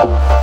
Bye.